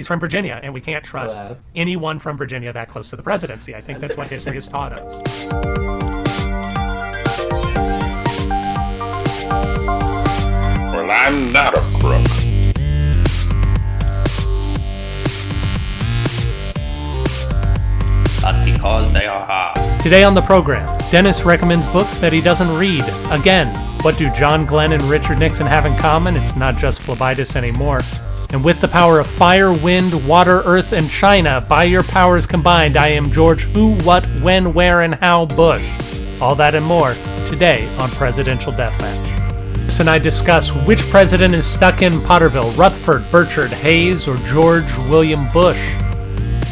He's from Virginia, and we can't trust Wow. anyone from Virginia that close to the presidency. I think that's what history has taught us. Well, I'm not a crook. but because they are hard. Today on the program, Dennis recommends books that he doesn't read. Again, what do John Glenn and Richard Nixon have in common? It's not just phlebitis anymore. And with the power of fire, wind, water, earth, and China, by your powers combined, I am George Who, What, When, Where, and How Bush. All that and more today on Presidential Deathmatch. And I discuss which president is stuck in Potterville, Rutherford, Birchard, Hayes, or George William Bush.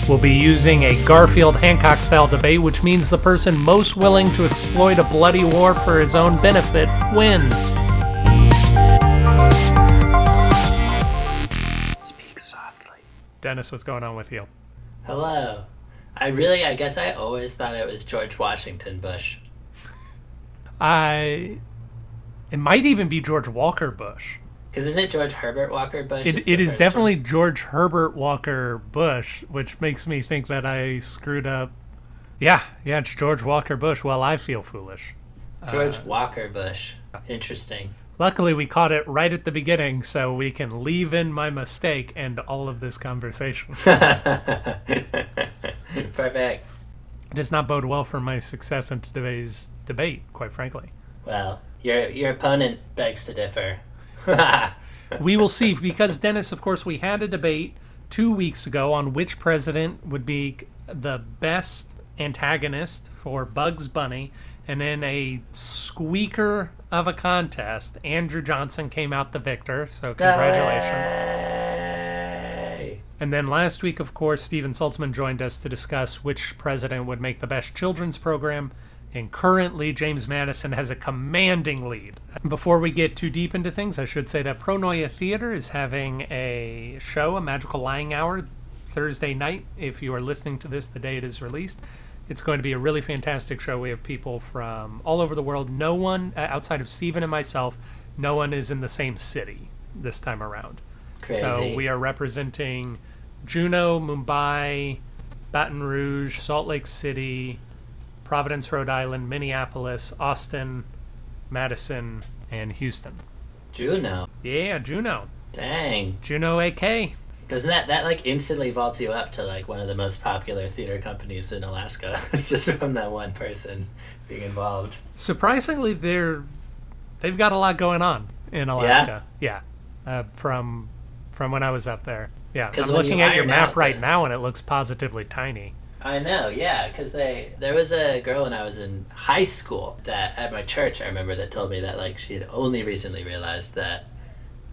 We'll be using a Garfield Hancock style debate, which means the person most willing to exploit a bloody war for his own benefit wins. Dennis, what's going on with you? Hello. I really, I guess I always thought it was George Washington Bush. I. It might even be George Walker Bush. Because isn't it George Herbert Walker Bush? It, the it is definitely George Herbert Walker Bush, which makes me think that I screwed up. Yeah, yeah, it's George Walker Bush. Well, I feel foolish. one? George Walker Bush. Interesting. Luckily, we caught it right at the beginning, so we can leave in my mistake and all of this conversation. Perfect. does not bode well for my success in today's debate, quite frankly. Well, your your opponent begs to differ. We will see, because Dennis, of course, we had a debate two weeks ago on which president would be the best antagonist for Bugs Bunny, and in a squeaker of a contest, Andrew Johnson came out the victor. So congratulations. And then last week, of course, Steven Saltzman joined us to discuss which president would make the best children's program. And currently, James Madison has a commanding lead. Before we get too deep into things, I should say that Pronoia Theater is having a show, a magical lying hour, Thursday night. If you are listening to this the day it is released, it's going to be a really fantastic show. We have people from all over the world. No one, uh, outside of Steven and myself, no one is in the same city this time around. Crazy. So we are representing Juneau, Mumbai, Baton Rouge, Salt Lake City, Providence, Rhode Island, Minneapolis, Austin, Madison, and Houston. Juneau. Yeah, Juneau. Dang. Juneau AK. Doesn't that that like instantly vaults you up to like one of the most popular theater companies in Alaska just from that one person being involved? Surprisingly, they're they've got a lot going on in Alaska. Yeah, uh, from from when I was up there. Yeah, I'm when you looking at your map right the- now, and it looks positively tiny. I know, yeah, because they there was a girl when I was in high school that at my church I remember that told me that like she had only recently realized that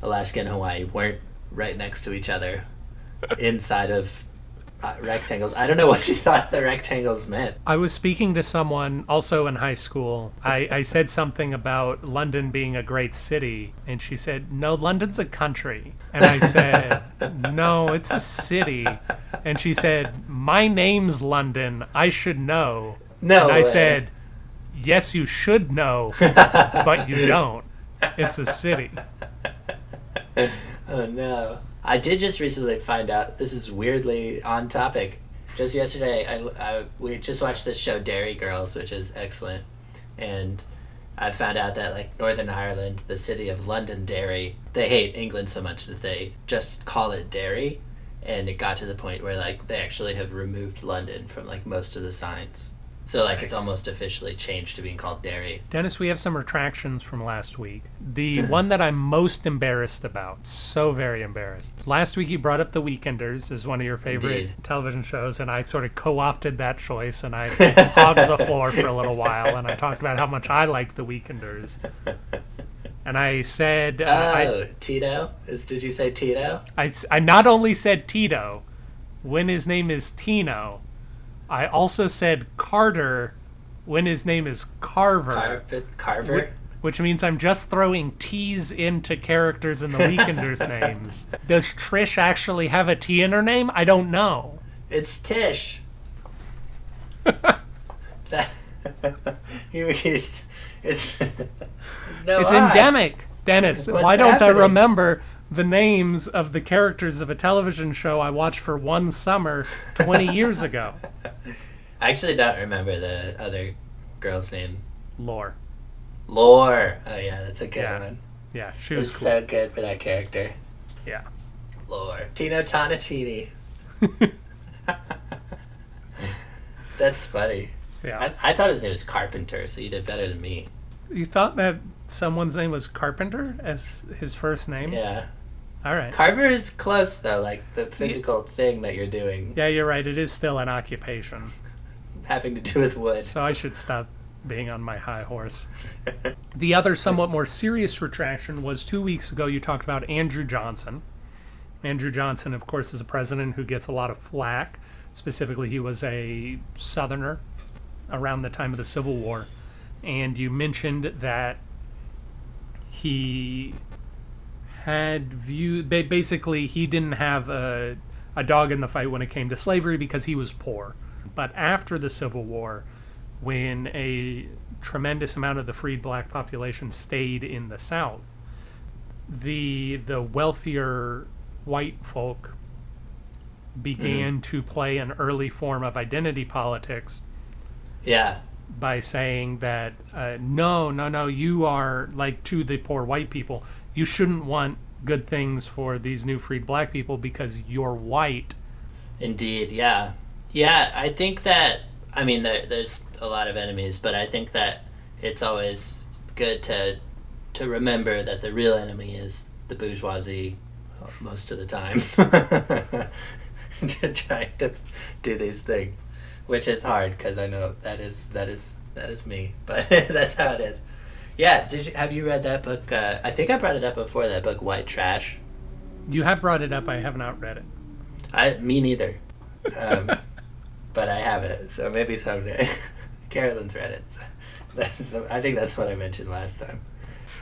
Alaska and Hawaii weren't right next to each other inside of uh, rectangles. I don't know what she thought the rectangles meant. I was speaking to someone also in high school. I, I said something about London being a great city, and she said, No, London's a country. And I said, No, it's a city. And she said, My name's London. I should know. No, And I way. said, Yes, you should know, but you don't. It's a city. Oh no. I did just recently find out this is weirdly on topic. Just yesterday, I, I we just watched this show Derry Girls, which is excellent, and I found out that like Northern Ireland, the city of Londonderry, they hate England so much that they just call it Derry, and it got to the point where like they actually have removed London from like most of the signs. So like it's almost officially changed to being called Derry. Dennis, we have some retractions from last week. The one that I'm most embarrassed about, so very embarrassed. Last week you brought up The Weekenders as one of your favorite Indeed. television shows, and I sort of co opted that choice and I hogged the floor for a little while, and I talked about how much I liked The Weekenders. And I said, uh, I, Oh, Tito? Is did you say Tito? I, I not only said Tito, when his name is Tino, I also said Carter when his name is Carver. Carver? Carver? Which means I'm just throwing T's into characters in the Weekenders names. Does Trish actually have a T in her name? I don't know. It's Tish. that, he, he's, it's, no It's endemic. Dennis, What's why don't happening? I remember the names of the characters of a television show I watched for one summer 20 years ago. I actually don't remember the other girl's name. Lore. Lore. Oh yeah, that's a good Yeah. one. Yeah, she was was cool. so good for that character. Yeah. Lore. Tino Tonitini. That's funny. Yeah. I, I thought his name was Carpenter, so you did better than me. You thought that someone's name was Carpenter as his first name? Yeah. All right. Carver is close though, like the physical thing that you're doing yeah, you're right. It is still an occupation. having to do with wood. So I should stop being on my high horse. The other somewhat more serious retraction was two weeks ago you talked about Andrew Johnson. Andrew Johnson, of course, is a president who gets a lot of flack. Specifically, he was a Southerner around the time of the Civil War. And you mentioned that he had view basically he didn't have a, a dog in the fight when it came to slavery because he was poor but after the civil war when a tremendous amount of the freed black population stayed in the south the the wealthier white folk began to play an early form of identity politics Yeah. by saying that uh, no, no, no, you are like to the poor white people. You shouldn't want good things for these new freed black people because you're white. Indeed, yeah. Yeah, I think that, I mean, there, there's a lot of enemies, but I think that it's always good to to remember that the real enemy is the bourgeoisie uh, most of the time. trying to do these things, which is hard because I know that is that is that is me, but that's how it is. Yeah, did you have you read that book? Uh, I think I brought it up before. That book, White Trash. You have brought it up. I have not read it. I me neither, um, but I have it. So maybe someday. Carolyn's read it. So I think that's what I mentioned last time.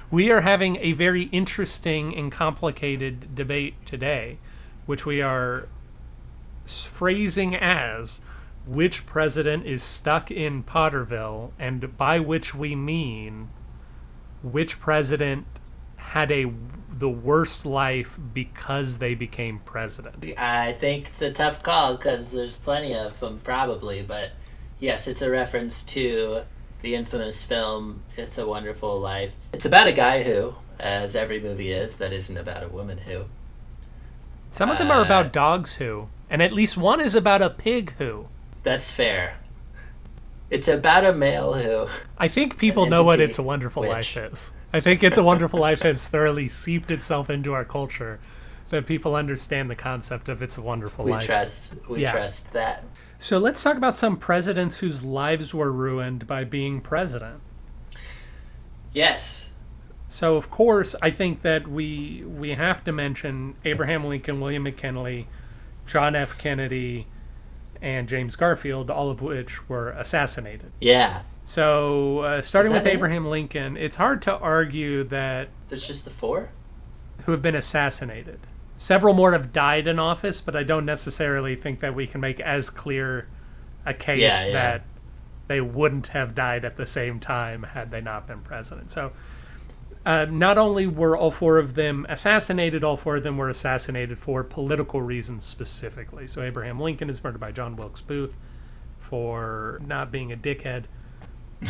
We are having a very interesting and complicated debate today, which we are phrasing as which president is stuck in Potterville, and by which we mean which president had a the worst life because they became president. I think it's a tough call because there's plenty of them probably, but yes, it's a reference to the infamous film "It's a Wonderful Life." It's about a guy who, as every movie is, that isn't about a woman who. Some of them are Uh, about dogs who, and at least one is about a pig who. That's fair. It's about a male who. I think people know what It's a Wonderful which- Life is. I think It's a Wonderful Life has thoroughly seeped itself into our culture that people understand the concept of It's a Wonderful We Life. trust. We Yeah. trust that. So let's talk about some presidents whose lives were ruined by being president. Yes. So of course, I think that we we have to mention Abraham Lincoln, William McKinley, John F. Kennedy, and James Garfield, all of which were assassinated. Yeah. So uh, starting with it? Abraham Lincoln, it's hard to argue that There's just the four. who have been assassinated. Several more have died in office, but I don't necessarily think that we can make as clear a case Yeah, yeah. that they wouldn't have died at the same time had they not been president. So, uh, not only were all four of them assassinated, all four of them were assassinated for political reasons specifically. So, Abraham Lincoln is murdered by John Wilkes Booth for not being a dickhead.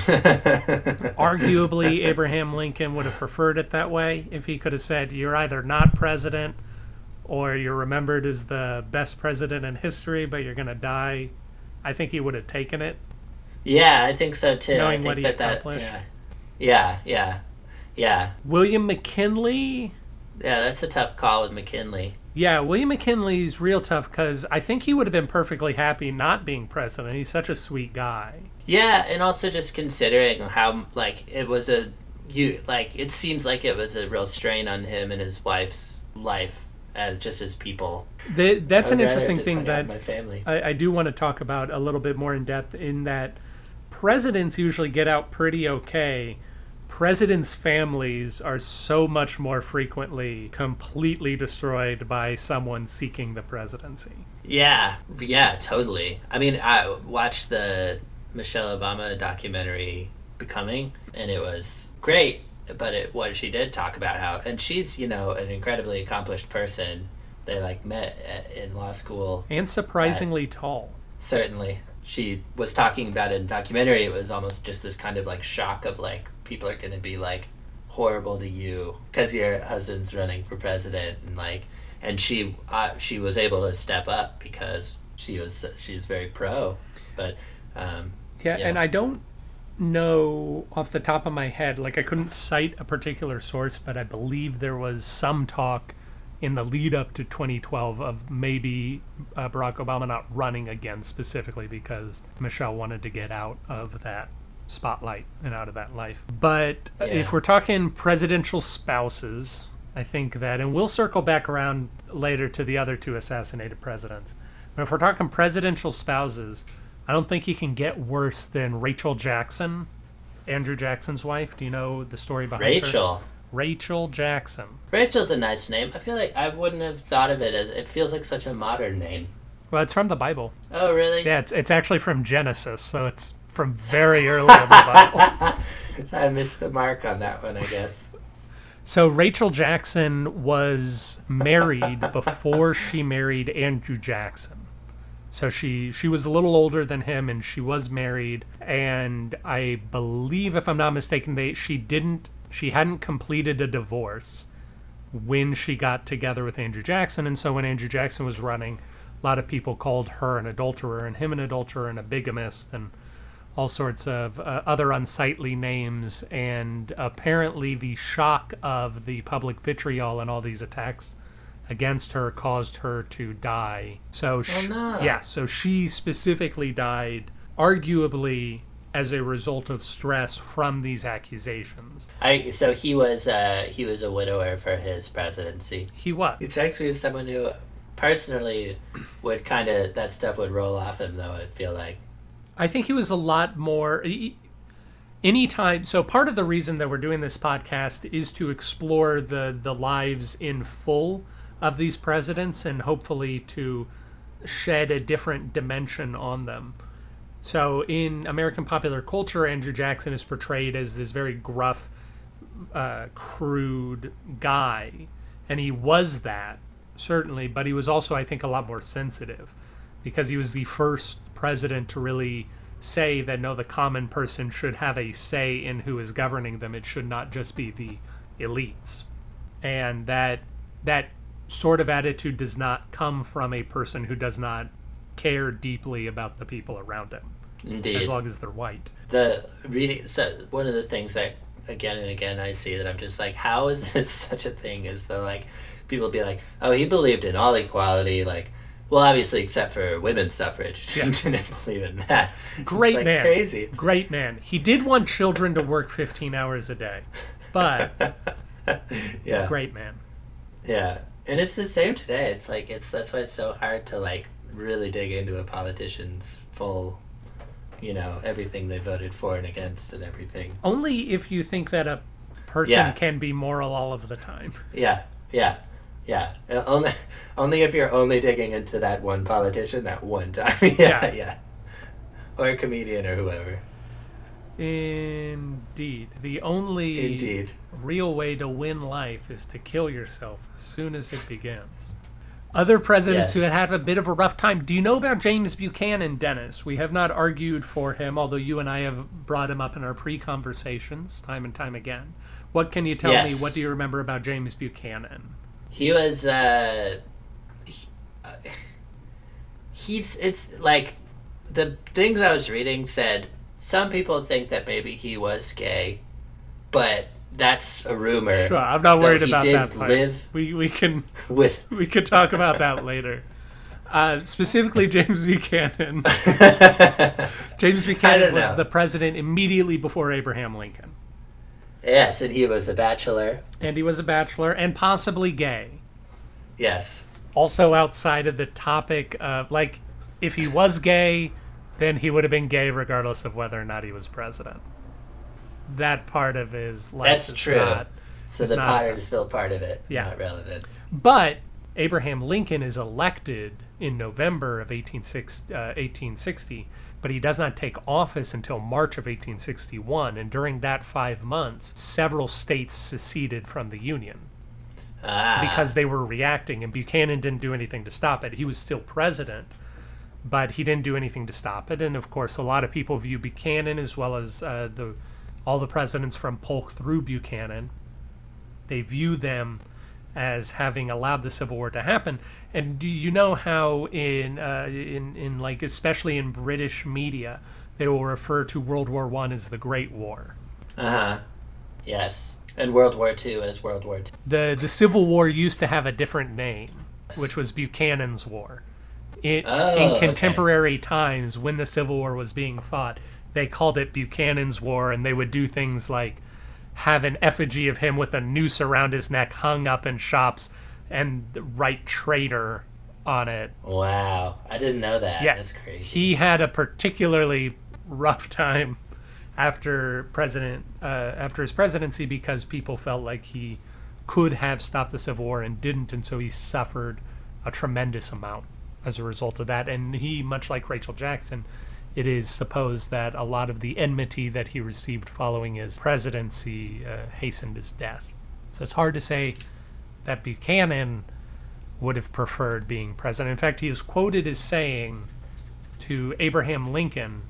Arguably, Abraham Lincoln would have preferred it that way if he could have said, You're either not president or you're remembered as the best president in history, but you're going to die. I think he would have taken it. Yeah, I think so too. I Knowing think what he that, that accomplished. yeah. yeah, yeah, yeah, William McKinley. yeah. That's a tough call with McKinley. Yeah, William McKinley's real tough because I think he would have been perfectly happy not being president. He's such a sweet guy. Yeah, and also just considering how like it was a you like it seems like it was a real strain on him and his wife's life as just as people. The, that's an interesting thing that my family. I, I do want to talk about a little bit more in depth in that presidents usually get out pretty okay. Presidents' families are so much more frequently completely destroyed by someone seeking the presidency. Yeah, yeah, totally. I mean, I watched the Michelle Obama documentary Becoming, and it was great. but it, what she did talk about how, and she's you know an incredibly accomplished person. They like met at, in law school. And surprisingly tall. Certainly, she was talking about it in documentary. It was almost just this kind of like shock of like people are going to be like horrible to you because your husband's running for president and like and she uh, she was able to step up because she was she's very pro but um Yeah, Yeah. and I don't know off the top of my head, like I couldn't cite a particular source, but I believe there was some talk in the lead up to 2012 of maybe uh, Barack Obama not running again specifically because Michelle wanted to get out of that spotlight and out of that life. But Yeah. if we're talking presidential spouses, I think that, and we'll circle back around later to the other two assassinated presidents. But if we're talking presidential spouses, I don't think you can get worse than Rachel Jackson, Andrew Jackson's wife. Do you know the story behind Rachel? her? Rachel Jackson. Rachel's a nice name I feel like I wouldn't have thought of it as it feels like such a modern name Well, it's from the Bible. oh really Yeah, it's it's actually from Genesis, so it's from very early in the Bible. I missed the mark on that one I guess So Rachel Jackson was married before she married Andrew Jackson. So she she was a little older than him and she was married and I believe if I'm not mistaken they she didn't she hadn't completed a divorce when she got together with Andrew Jackson and so when Andrew Jackson was running a lot of people called her an adulterer and him an adulterer and a bigamist and all sorts of uh, other unsightly names, and apparently the shock of the public vitriol and all these attacks against her caused her to die. So, sh- no. yeah, so she specifically died, arguably as a result of stress from these accusations. I so he was uh he was a widower for his presidency He was. He strikes me as someone who personally would kind of that stuff would roll off him though I feel like I think he was a lot more. he- Anytime, so part of the reason that we're doing this podcast is to explore the the lives in full of these presidents and hopefully to shed a different dimension on them. So in American popular culture, Andrew Jackson is portrayed as this very gruff, uh, crude guy, and he was that certainly, but he was also, I think, a lot more sensitive because he was the first president to really say that no, the common person should have a say in who is governing them. It should not just be the elites, and that that sort of attitude does not come from a person who does not care deeply about the people around him, indeed as long as they're white. the reading so one of the things that again and again I see that I'm just like how is this such a thing is the like people be like oh he believed in all equality like well obviously except for women's suffrage he Yeah. didn't believe in that Great like, man. crazy Great man. He did want children to work 15 hours a day, but yeah great man. Yeah, and it's the same today. It's like it's that's why it's so hard to like really dig into a politician's full, you know, everything they voted for and against and everything. Only if you think that a person Yeah. can be moral all of the time. Yeah, yeah, yeah. Only, only if you're only digging into that one politician that one time. yeah, Yeah. yeah, or a comedian or whoever. Indeed. The only Indeed. real way to win life is to kill yourself as soon as it begins. Other presidents Yes. who had had a bit of a rough time. Do you know about James Buchanan, Dennis? We have not argued for him, although you and I have brought him up in our pre conversations time and time again. What can you tell me? What do you remember about James Buchanan? He was. uh he, uh, He's. It's like the things I was reading said some people think that maybe he was gay, but that's a rumor. Sure, I'm not worried about that part. live We we can with. we could talk about that later. Uh, specifically, James Buchanan. James Buchanan was the president immediately before Abraham Lincoln, yes, and he was a bachelor. and he was a bachelor and possibly gay. Yes. Also, outside of the topic of like, if he was gay, then he would have been gay regardless of whether or not he was president. That part of his life That's is true. not So the not- Pottersville part of it, Yeah. not relevant. But Abraham Lincoln is elected in November of 1860, uh, 1860, but he does not take office until March of 1861. And during that five months, several states seceded from the Union Ah, because they were reacting, and Buchanan didn't do anything to stop it. He was still president, but he didn't do anything to stop it. And of course, a lot of people view Buchanan as well as uh, the all the presidents from Polk through Buchanan. They view them as having allowed the Civil War to happen. And do you know how in uh, in in like especially in British media they will refer to World War One as the Great War. uh huh. Yes, and World War II as World War II. the the Civil War used to have a different name, which was Buchanan's War. It, Oh, in okay. contemporary times, when the Civil War was being fought, they called it Buchanan's War, and they would do things like have an effigy of him with a noose around his neck hung up in shops and write traitor on it. Wow, I didn't know that. Yeah, that's crazy. He had a particularly rough time after president uh, after his presidency because people felt like he could have stopped the Civil War and didn't, and so he suffered a tremendous amount as a result of that. And he, much like Rachel Jackson, it is supposed that a lot of the enmity that he received following his presidency uh, hastened his death. So it's hard to say that Buchanan would have preferred being president. In fact, he is quoted as saying to Abraham Lincoln,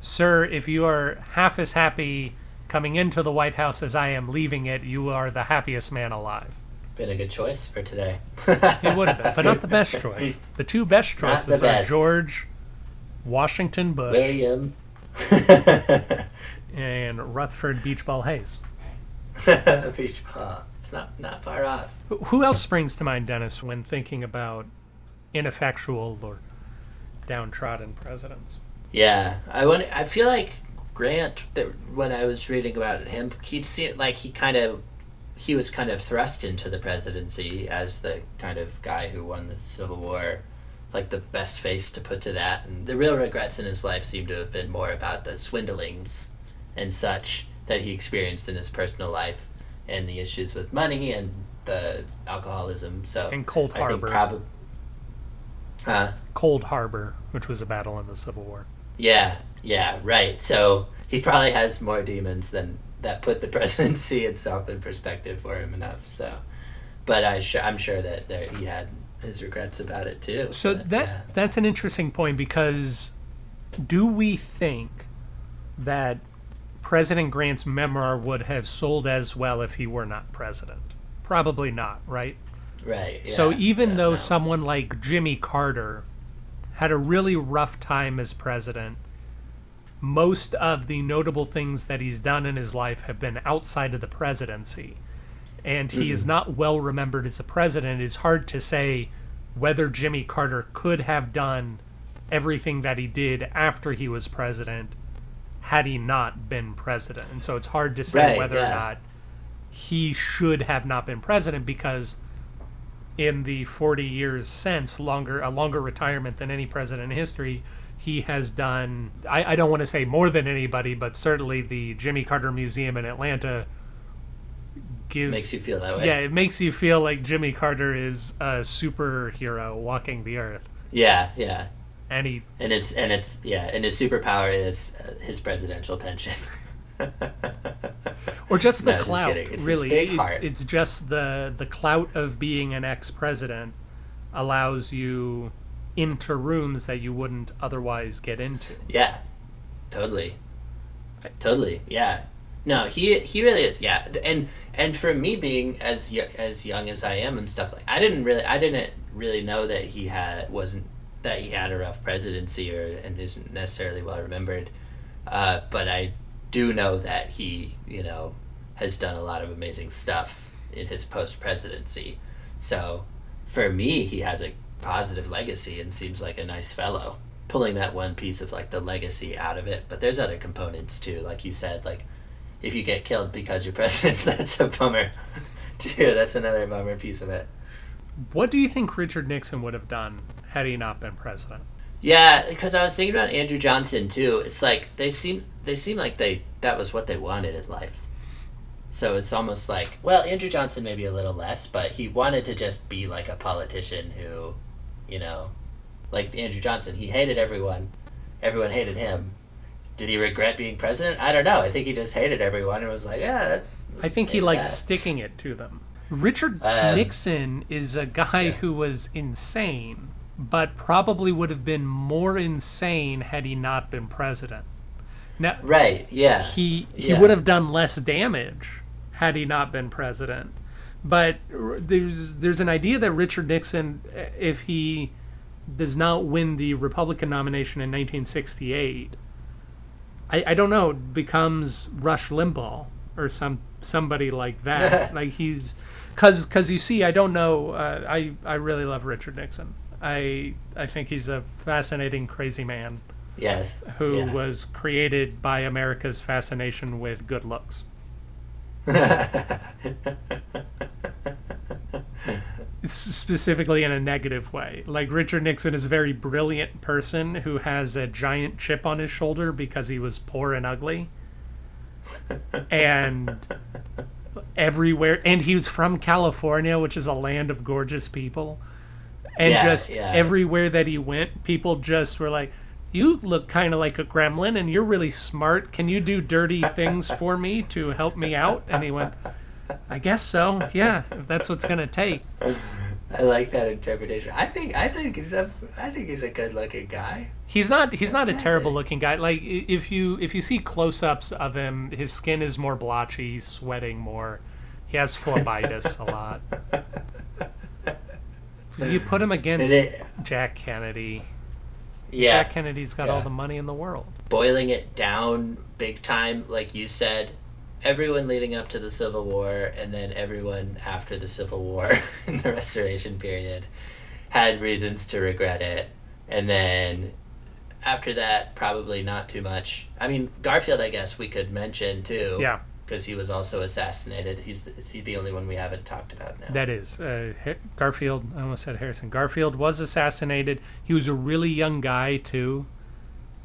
Sir, if you are half as happy coming into the White House as I am leaving it, you are the happiest man alive. Been a good choice for today. It would have been, but not the best choice. The two best choices are. George Washington Bush William. and Rutherford Beach Ball Hayes. Beach ball. It's not not far off. Who- else springs to mind, Dennis, when thinking about ineffectual or downtrodden presidents? Yeah, I want. I feel like Grant. That when I was reading about him, he'd like he kind of he was kind of thrust into the presidency as the kind of guy who won the Civil War, like the best face to put to that. And the real regrets in his life seem to have been more about the swindlings and such that he experienced in his personal life, and the issues with money and the alcoholism. So And Cold Harbor. probably. Huh? Cold Harbor, which was a battle in the Civil War. Yeah, yeah, right. So he probably has more demons than that put the presidency itself in perspective for him enough. So, but I sure I'm sure that there he had his regrets about it too. So but, that yeah. that's an interesting point because do we think that President Grant's memoir would have sold as well if he were not president? Probably not, right? right. so even yeah, though no. someone like Jimmy Carter had a really rough time as president, most of the notable things that he's done in his life have been outside of the presidency. And he is not well remembered as a president. It's hard to say whether Jimmy Carter could have done everything that he did after he was president had he not been president. And so it's hard to say Right, whether or not he should have not been president because in the 40 years since longer a longer retirement than any president in history he has done I, I don't want to say more than anybody but certainly the jimmy carter museum in atlanta gives makes you feel that way. yeah it makes you feel like jimmy carter is a superhero walking the earth yeah, yeah. and he And it's and it's yeah, and his superpower is uh, his presidential pension. or just the No, clout kidding. It's really it's, it's just the the clout of being an ex-president allows you into rooms that you wouldn't otherwise get into Yeah, totally, totally. Yeah, no, he he really is. Yeah, and and for me being as as young as I am and stuff like, I didn't really I didn't really know that he had wasn't that he had a rough presidency or and isn't necessarily well remembered. Uh, but I do know that he you know has done a lot of amazing stuff in his post presidency. So for me, he has a positive legacy and seems like a nice fellow. Pulling that one piece of like the legacy out of it, but there's other components too. Like you said, like if you get killed because you're president, that's a bummer too. That's another bummer piece of it. What do you think Richard Nixon would have done had he not been president? Yeah, because I was thinking about Andrew Johnson too. It's like they seem they seem like they that was what they wanted in life. So it's almost like, well, Andrew Johnson maybe a little less, but he wanted to just be like a politician who, you know, like Andrew Johnson, he hated everyone. Everyone hated him. Did he regret being president? I don't know. I think he just hated everyone and was like, yeah. I think he liked that." sticking it to them. Richard Um, Nixon is a guy who was insane, but probably would have been more insane had he not been president. Now, Right, yeah. he he Yeah. would have done less damage had he not been president. But there's there's an idea that Richard Nixon, uh, if he does not win the Republican nomination in 1968, I, I don't know, becomes Rush Limbaugh or some somebody like that. like he's because because you see, I don't know. Uh, I I really love Richard Nixon. I I think he's a fascinating, crazy man yes. who yeah. was created by America's fascination with good looks. Specifically in a negative way. Like Richard Nixon is a very brilliant person who has a giant chip on his shoulder because he was poor and ugly. and everywhere and he was from California, which is a land of gorgeous people. And Yeah, just yeah. everywhere that he went, people just were like, "You look kind of like a gremlin and you're really smart. Can you do dirty things for me to help me out?" And he went, I guess so. Yeah, that's what's gonna take. I like that interpretation. I think I think he's a I think he's a good looking guy. He's not. He's not a terrible looking guy. Like if you if you see close ups of him, his skin is more blotchy. He's sweating more. He has phlebitis a lot. You put him against it- Jack Kennedy. Yeah. Jack Kennedy's got all the money in the world. boiling it down big time, like you said, everyone leading up to the Civil War and then everyone after the Civil War in the Restoration period had reasons to regret it. And then after that, probably not too much. I mean, Garfield, I guess we could mention too. Yeah. Because he was also assassinated. He's is he the only one we haven't talked about now? That is uh, Garfield. I almost said Harrison. Garfield was assassinated. He was a really young guy too,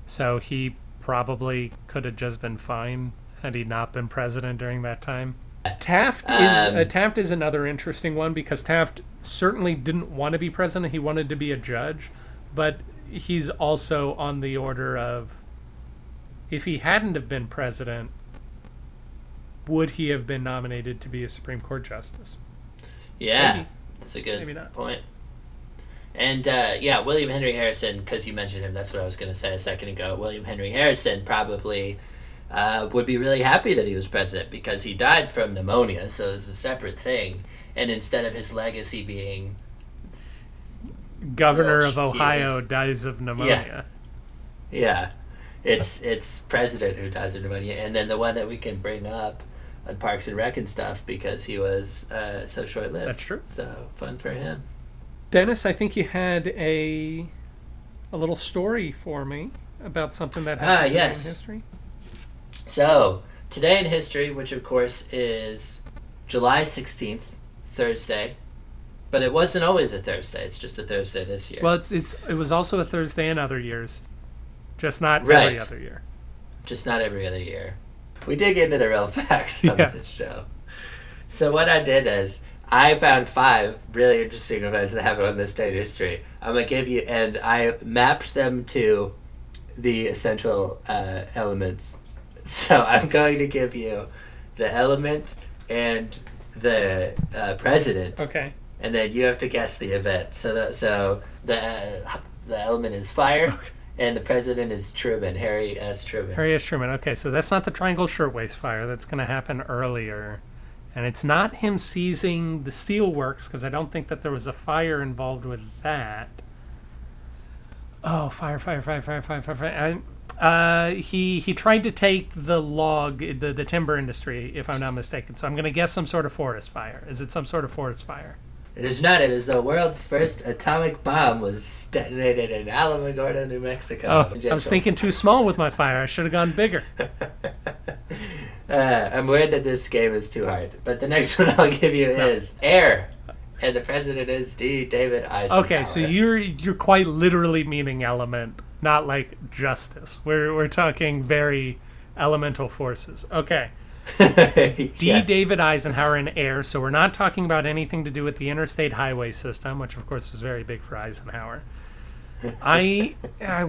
so he probably could have just been fine had he not been president during that time. Taft is Um, uh, Taft is another interesting one because Taft certainly didn't want to be president. He wanted to be a judge, but he's also on the order of if he hadn't have been president, would he have been nominated to be a Supreme Court justice? Yeah, Maybe. that's a good Maybe not. point. And uh, yeah, William Henry Harrison, because you mentioned him, that's what I was going to say a second ago. William Henry Harrison probably uh, would be really happy that he was president because he died from pneumonia, so it's a separate thing. And instead of his legacy being governor Zilch, of Ohio is- dies of pneumonia. Yeah, it's it's president who dies of pneumonia, and then the one that we can bring up on Parks and Rec and stuff because he was uh, so short lived. That's true. So fun for him. Dennis, I think you had a a little story for me about something that Ah, happened today yes. in history. So today in history, which of course is July sixteenth, Thursday, but it wasn't always a Thursday. It's just a Thursday this year. Well, it's it's it was also a Thursday in other years, just not every other year. just not every other year. We dig into the real facts on Yeah. this show. So what I did is I found five really interesting events that happened on this day in history. I'm gonna give you, and I mapped them to the essential uh, elements. So I'm going to give you the element and the uh, president, Okay. and then you have to guess the event. So that so the uh, the element is fire, and the president is Truman, Harry S. Truman. Harry S. Truman. Okay, so that's not the Triangle Shirtwaist Fire. That's going to happen earlier, and it's not him seizing the steelworks because I don't think that there was a fire involved with that. Oh, fire! Fire! Fire! Fire! Fire! Fire! fire. I, uh, he he tried to take the log, the the timber industry, if I'm not mistaken. So I'm going to guess some sort of forest fire. Is it some sort of forest fire? It is not. It is the world's first atomic bomb was detonated in Alamogordo, New Mexico. Oh, I was thinking too small with my fire. I should have gone bigger. Uh, I'm worried that this game is too hard. But the next one I'll give you is air, and the president is D. David Eisenhower. Okay, so you're you're quite literally meaning element, not like justice. We're we're talking very elemental forces. Okay. D. Yes. David Eisenhower and air. So we're not talking about anything to do with the interstate highway system, which of course was very big for Eisenhower. I, I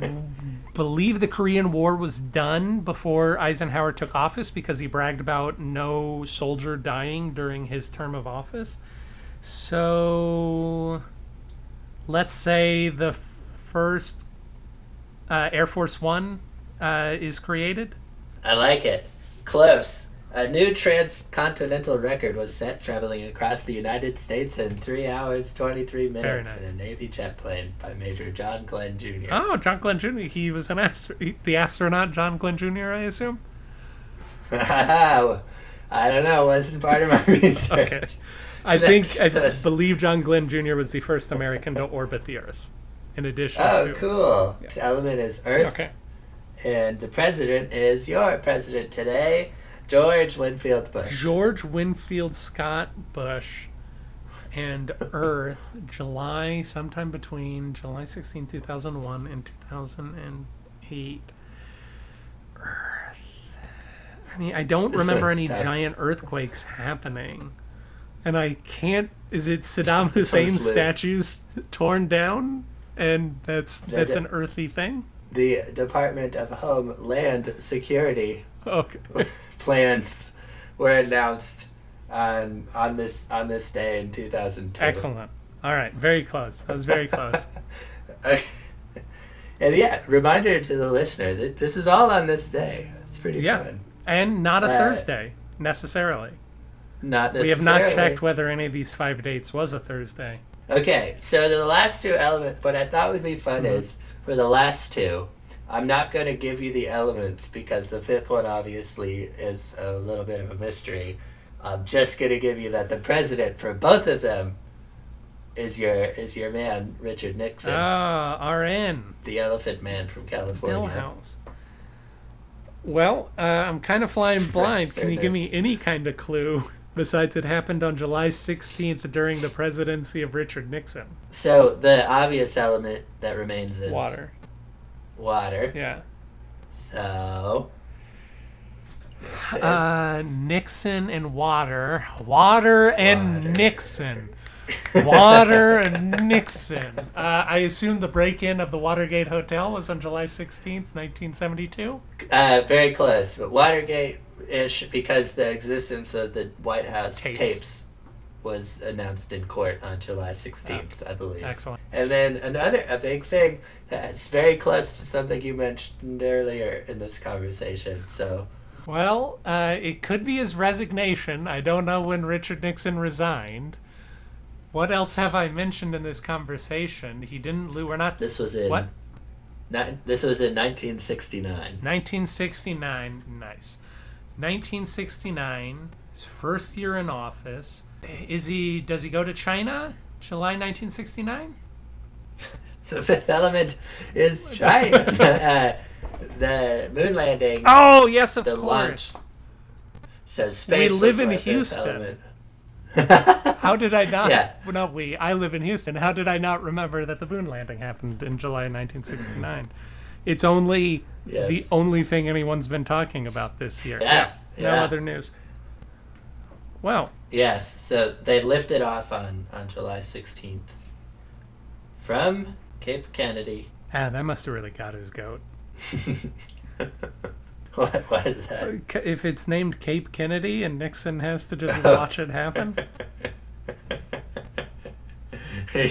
believe the Korean War was done before Eisenhower took office because he bragged about no soldier dying during his term of office. So let's say the first uh, Air Force One uh, is created. I like it. Close. A new transcontinental record was set traveling across the United States in 3 hours 23 minutes nice. in a Navy jet plane by Major John Glenn Jr. Oh, John Glenn Jr. He was an astro- the astronaut John Glenn Jr. I assume. I don't know. Wasn't part of my research. Okay. I think I believe John Glenn Jr. was the first American to orbit the Earth. In addition Oh, to cool. The element is Earth, Okay. and the president is your president today, George Winfield Bush. George Winfield Scott Bush and Earth, July, sometime between July 16, 2001 and 2008. Earth. I mean, I don't This remember any tough. giant earthquakes happening. And I can't. Is it Saddam Hussein's statues torn down? And that's that's d- an earthy thing? The Department of Homeland Security Okay. plans were announced on on this on this day in 2002. Excellent. All right. Very close. I was very close. and yeah, reminder to the listener that this is all on this day. It's pretty Yeah. fun. And not a Uh, Thursday, necessarily. Not necessarily. We have not checked whether any of these five dates was a Thursday. Okay, so the last two elements, what I thought would be fun Mm-hmm. is for the last two, I'm not going to give you the elements because the fifth one obviously is a little bit of a mystery. I'm just going to give you that the president for both of them is your is your man Richard Nixon, Ah, RN. the Elephant Man from California. Milhous. Well, uh, I'm kind of flying blind. Can you give me any kind of clue besides it happened on July 16th during the presidency of Richard Nixon? So the obvious element that remains is Water. Water. Yeah. So Uh, Nixon and water. Water and Water. Nixon. Water and Nixon. Uh, I assume the break in of the Watergate Hotel was on July 16th, 1972. Uh, very close, but Watergate ish because the existence of the White House Tapes. tapes, was announced in court on July 16th, I believe. Excellent. And then another a big thing that's very close to something you mentioned earlier in this conversation. So Well, uh, it could be his resignation. I don't know when Richard Nixon resigned. What else have I mentioned in this conversation? He didn't. We're not. this was in What? ni- this was in 1969. 1969. Nice. 1969. His first year in office. Is he? Does he go to China? July 1969. The fifth element is China. uh, the moon landing. Oh yes, of The course. launch. So space. We live in Houston. How did I not? Yeah. Well, not we. I live in Houston. How did I not remember that the moon landing happened in July 1969? It's only Yes. the only thing anyone's been talking about this year. Yeah, No yeah. other news. Well, Yes, so they lifted off on, on July 16th from Cape Kennedy. ah, that must have really got his goat. what, what is that? If it's named Cape Kennedy and Nixon has to just watch it happen, he,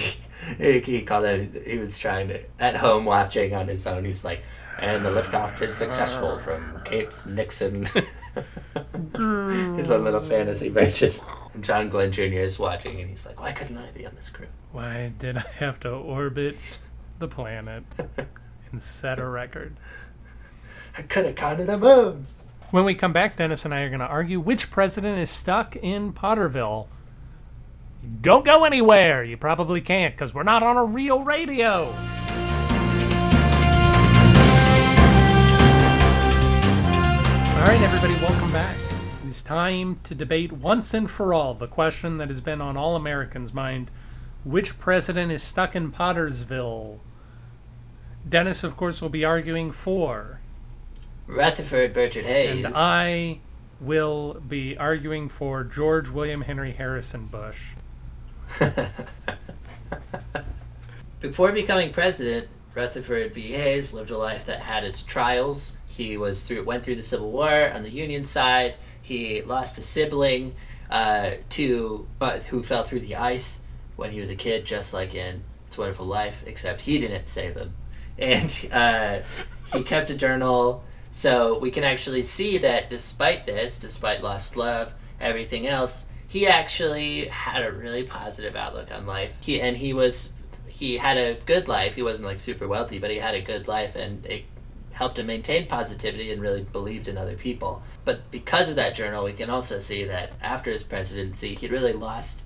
he, he called it, he was trying to, at home watching on his own, he's like, and the liftoff is successful from Cape Nixon. His own little fantasy version. And John Glenn Jr. is watching and he's like, why couldn't I be on this crew? why did I have to orbit the planet and set a record? I could have gone to the moon. When we come back, Dennis and I are going to argue which president is stuck in Potterville. Don't go anywhere. You probably can't because we're not on a real radio. All right, everybody, welcome back. It's time to debate once and for all the question that has been on all Americans' mind which president is stuck in Pottersville? Dennis, of course, will be arguing for Rutherford Bertrand Hayes. and I will be arguing for George William Henry Harrison Bush. Before becoming president, Rutherford B. Hayes lived a life that had its trials. He was through went through the Civil War on the Union side. He lost a sibling uh, to but who fell through the ice when he was a kid, just like in It's Wonderful Life, except he didn't save him. And uh, he kept a journal, so we can actually see that despite this, despite lost love, everything else, he actually had a really positive outlook on life. He and he was he had a good life. He wasn't like super wealthy, but he had a good life and it helped him maintain positivity and really believed in other people. But because of that journal, we can also see that after his presidency, he really lost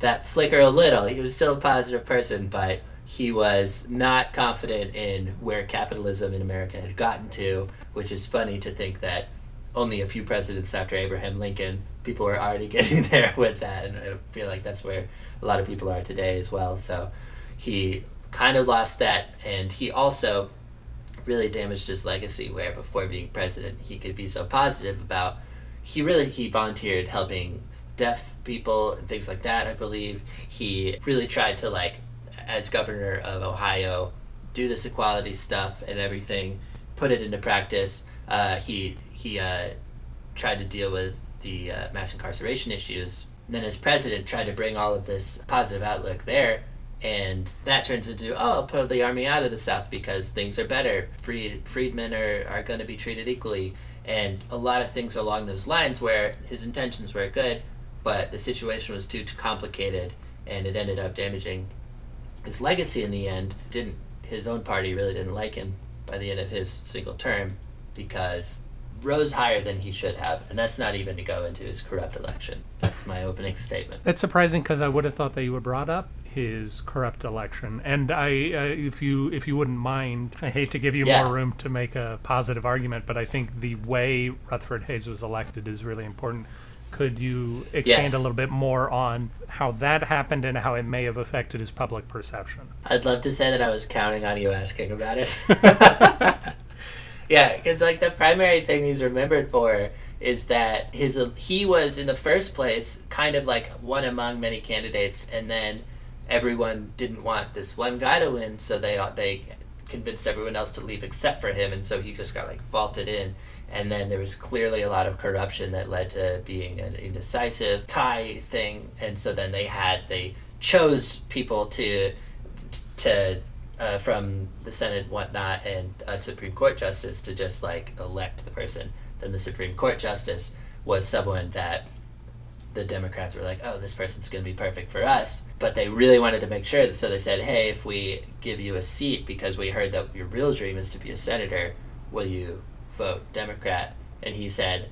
that flicker a little. He was still a positive person, but he was not confident in where capitalism in America had gotten to, which is funny to think that only a few presidents after Abraham Lincoln, people were already getting there with that. And I feel like that's where a lot of people are today as well. So he kind of lost that. And he also really damaged his legacy where before being president, he could be so positive about, he really, he volunteered helping deaf people and things like that, I believe. He really tried to like, as governor of Ohio, do this equality stuff and everything, put it into practice. Uh, he he uh, tried to deal with the uh, mass incarceration issues. Then, as president, tried to bring all of this positive outlook there, and that turns into oh, pull the army out of the South because things are better. Free freedmen are are going to be treated equally, and a lot of things along those lines where his intentions were good, but the situation was too complicated, and it ended up damaging his legacy in the end. Didn't his own party really didn't like him by the end of his single term because rose higher than he should have, and that's not even to go into his corrupt election. That's my opening statement. That's surprising because I would have thought that you were brought up his corrupt election, and I, uh, if you if you wouldn't mind, I hate to give you Yeah. more room to make a positive argument, but I think the way Rutherford Hayes was elected is really important. Could you expand Yes. a little bit more on how that happened and how it may have affected his public perception? I'd love to say that I was counting on you asking about it. yeah, because like the primary thing he's remembered for is that his he was in the first place kind of like one among many candidates, and then everyone didn't want this one guy to win, so they they convinced everyone else to leave except for him, and so he just got like vaulted in. And then there was clearly a lot of corruption that led to being an indecisive tie thing, and so then they had they chose people to to uh, from the Senate, whatnot, and a Supreme Court justice to just like elect the person. Then the Supreme Court justice was someone that the Democrats were like, oh, this person's going to be perfect for us. But they really wanted to make sure that, so they said, hey, if we give you a seat because we heard that your real dream is to be a senator, will you vote Democrat? And he said,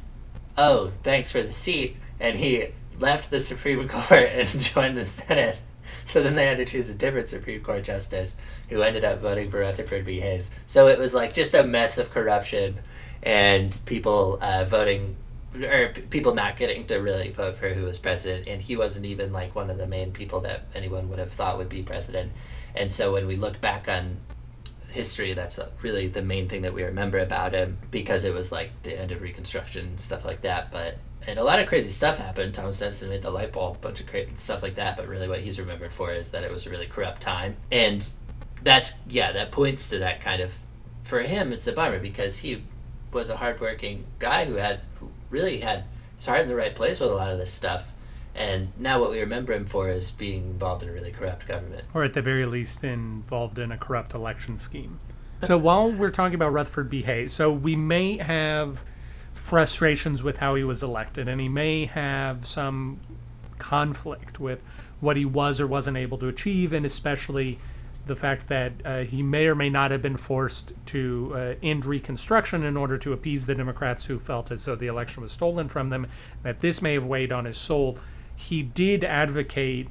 oh, thanks for the seat. And he left the Supreme Court and joined the Senate. So then they had to choose a different Supreme Court justice who ended up voting for Rutherford B. Hayes. So it was like just a mess of corruption and people uh, voting or p- people not getting to really vote for who was president and he wasn't even like one of the main people that anyone would have thought would be president. And so when we look back on history that's uh, really the main thing that we remember about him because it was like the end of reconstruction and stuff like that. But and a lot of crazy stuff happened. Thomas edison made the light bulb a bunch of crazy stuff like that. But really what he's remembered for is that it was a really corrupt time. And that's yeah that points to that kind of for him it's a bummer because he was a hardworking guy who had who really had his heart in the right place with a lot of this stuff and now what we remember him for is being involved in a really corrupt government or at the very least involved in a corrupt election scheme. So while we're talking about Rutherford B. Hayes, so we may have frustrations with how he was elected, and he may have some conflict with what he was or wasn't able to achieve, and especially the fact that uh, he may or may not have been forced to uh, end Reconstruction in order to appease the Democrats who felt as though the election was stolen from them, that this may have weighed on his soul. He did advocate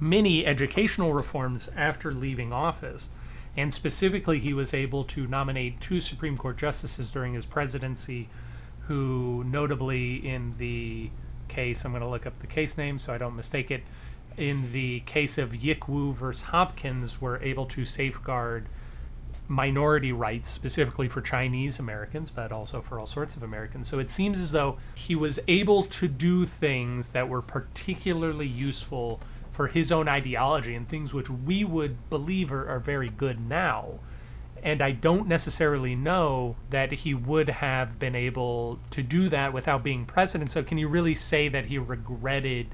many educational reforms after leaving office. And specifically, he was able to nominate two Supreme Court justices during his presidency, who notably in the case, I'm going to look up the case name so I don't mistake it, in the case of Yick Wo versus Hopkins, were able to safeguard minority rights, specifically for Chinese Americans, but also for all sorts of Americans. So it seems as though he was able to do things that were particularly useful for his own ideology and things which we would believe are, are very good now. And I don't necessarily know that he would have been able to do that without being president. So, can you really say that he regretted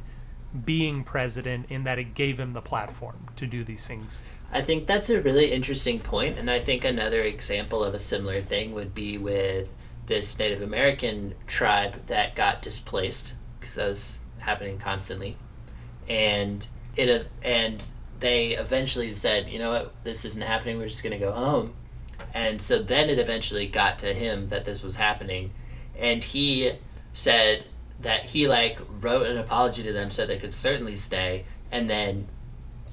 being president in that it gave him the platform to do these things? I think that's a really interesting point, and I think another example of a similar thing would be with this Native American tribe that got displaced because that was happening constantly, and it and they eventually said, you know what, this isn't happening. We're just gonna go home, and so then it eventually got to him that this was happening, and he said that he like wrote an apology to them so they could certainly stay, and then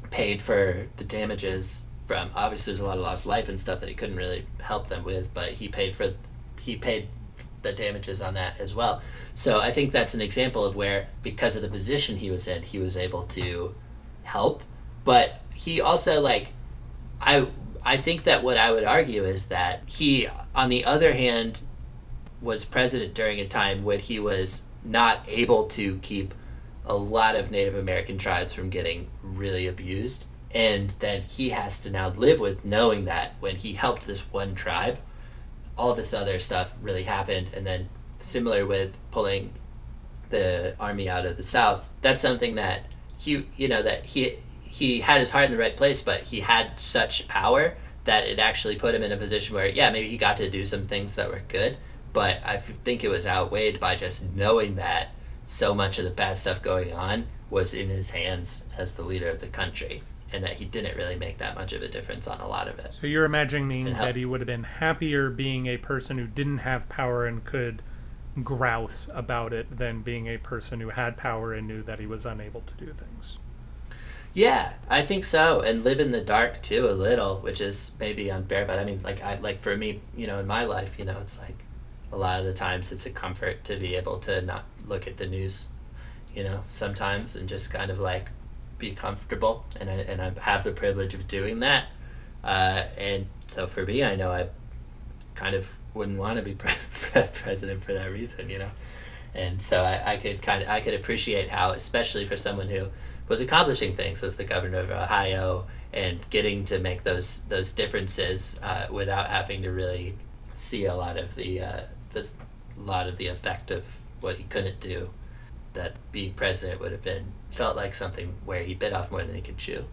paid for the damages from obviously there's a lot of lost life and stuff that he couldn't really help them with but he paid for he paid the damages on that as well. So i think that's an example of where because of the position he was in he was able to help. But he also like i i think that what i would argue is that he on the other hand was president during a time when he was not able to keep a lot of Native American tribes from getting really abused. And then he has to now live with knowing that when he helped this one tribe, all this other stuff really happened. And then, similar with pulling the army out of the South, that's something that he, you know, that he he had his heart in the right place, but he had such power that it actually put him in a position where, yeah, maybe he got to do some things that were good, but I think it was outweighed by just knowing that so much of the bad stuff going on was in his hands as the leader of the country and that he didn't really make that much of a difference on a lot of it. So you're imagining that he would have been happier being a person who didn't have power and could grouse about it than being a person who had power and knew that he was unable to do things. Yeah, I think so, and live in the dark too a little, which is maybe unfair. But I mean, like I like for me, you know, in my life, you know, it's like a lot of the times it's a comfort to be able to not look at the news, you know, sometimes and just kind of like be comfortable, and I and I have the privilege of doing that, uh, and so for me, I know I kind of wouldn't want to be pre- president for that reason, you know, and so I, I could kind of I could appreciate how, especially for someone who was accomplishing things as the governor of Ohio and getting to make those those differences uh, without having to really see a lot of the uh, this lot of the effect of what he couldn't do. That being president would have been felt like something where he bit off more than he could chew.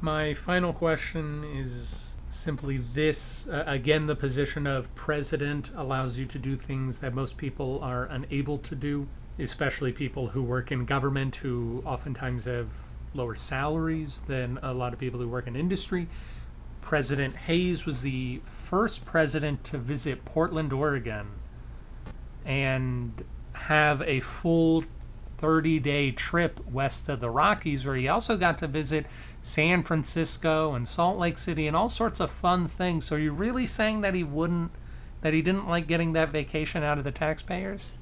My final question is simply this uh, again, the position of president allows you to do things that most people are unable to do, especially people who work in government who oftentimes have lower salaries than a lot of people who work in industry. President Hayes was the first president to visit Portland, Oregon, and have a full 30 day trip west of the Rockies, where he also got to visit San Francisco and Salt Lake City and all sorts of fun things. So, are you really saying that he wouldn't, that he didn't like getting that vacation out of the taxpayers?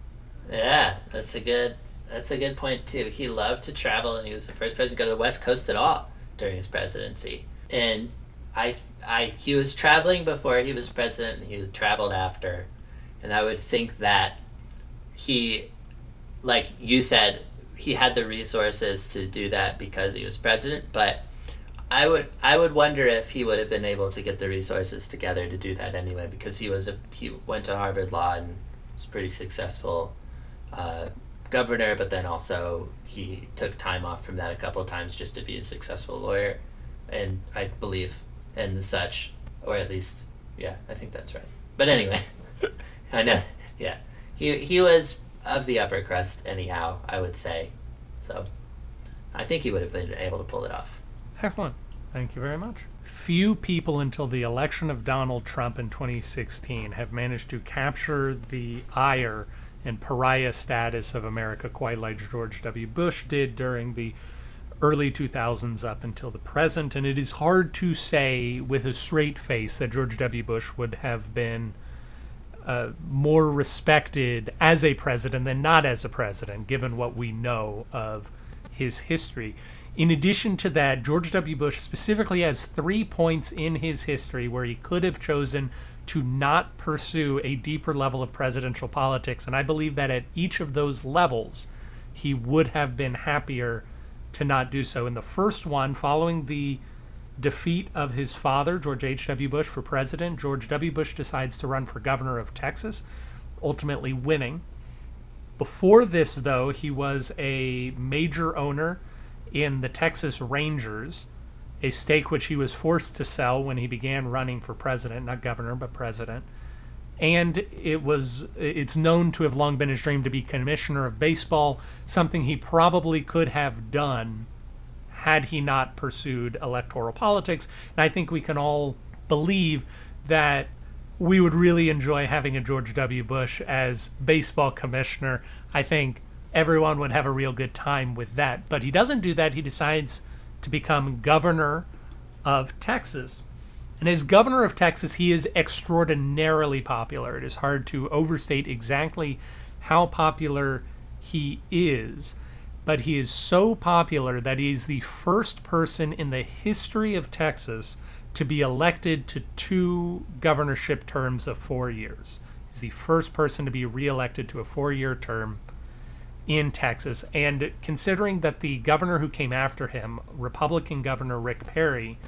Yeah, that's a good that's a good point too. He loved to travel, and he was the first president to go to the West Coast at all during his presidency. And I, I, he was traveling before he was president, and he traveled after. And I would think that he, like you said, he had the resources to do that because he was president. But I would, I would wonder if he would have been able to get the resources together to do that anyway, because he was a he went to Harvard Law and was pretty successful uh, governor, but then also he took time off from that a couple of times just to be a successful lawyer, and I believe and such, or at least, yeah, I think that's right. But anyway, I know, yeah, he he was of the upper crust anyhow. I would say, so I think he would have been able to pull it off. Excellent. Thank you very much. Few people until the election of Donald Trump in 2016 have managed to capture the ire and pariah status of America quite like George W. Bush did during the early 2000s up until the present. And it is hard to say with a straight face that George W. Bush would have been uh, more respected as a president than not as a president, given what we know of his history. In addition to that, George W. Bush specifically has three points in his history where he could have chosen to not pursue a deeper level of presidential politics. And I believe that at each of those levels, he would have been happier to not do so. In the first one, following the defeat of his father, George H.W. Bush, for president, George W. Bush decides to run for governor of Texas, ultimately winning. Before this, though, he was a major owner in the Texas Rangers, a stake which he was forced to sell when he began running for president, not governor, but president. And it was it's known to have long been his dream to be commissioner of baseball, something he probably could have done had he not pursued electoral politics. And I think we can all believe that we would really enjoy having a George W. Bush as baseball commissioner. I think everyone would have a real good time with that. But he doesn't do that. He decides to become governor of Texas. And as governor of Texas, he is extraordinarily popular. It is hard to overstate exactly how popular he is. But he is so popular that he is the first person in the history of Texas to be elected to two governorship terms of four years. He's the first person to be reelected to a four year term in Texas. And considering that the governor who came after him, Republican Governor Rick Perry,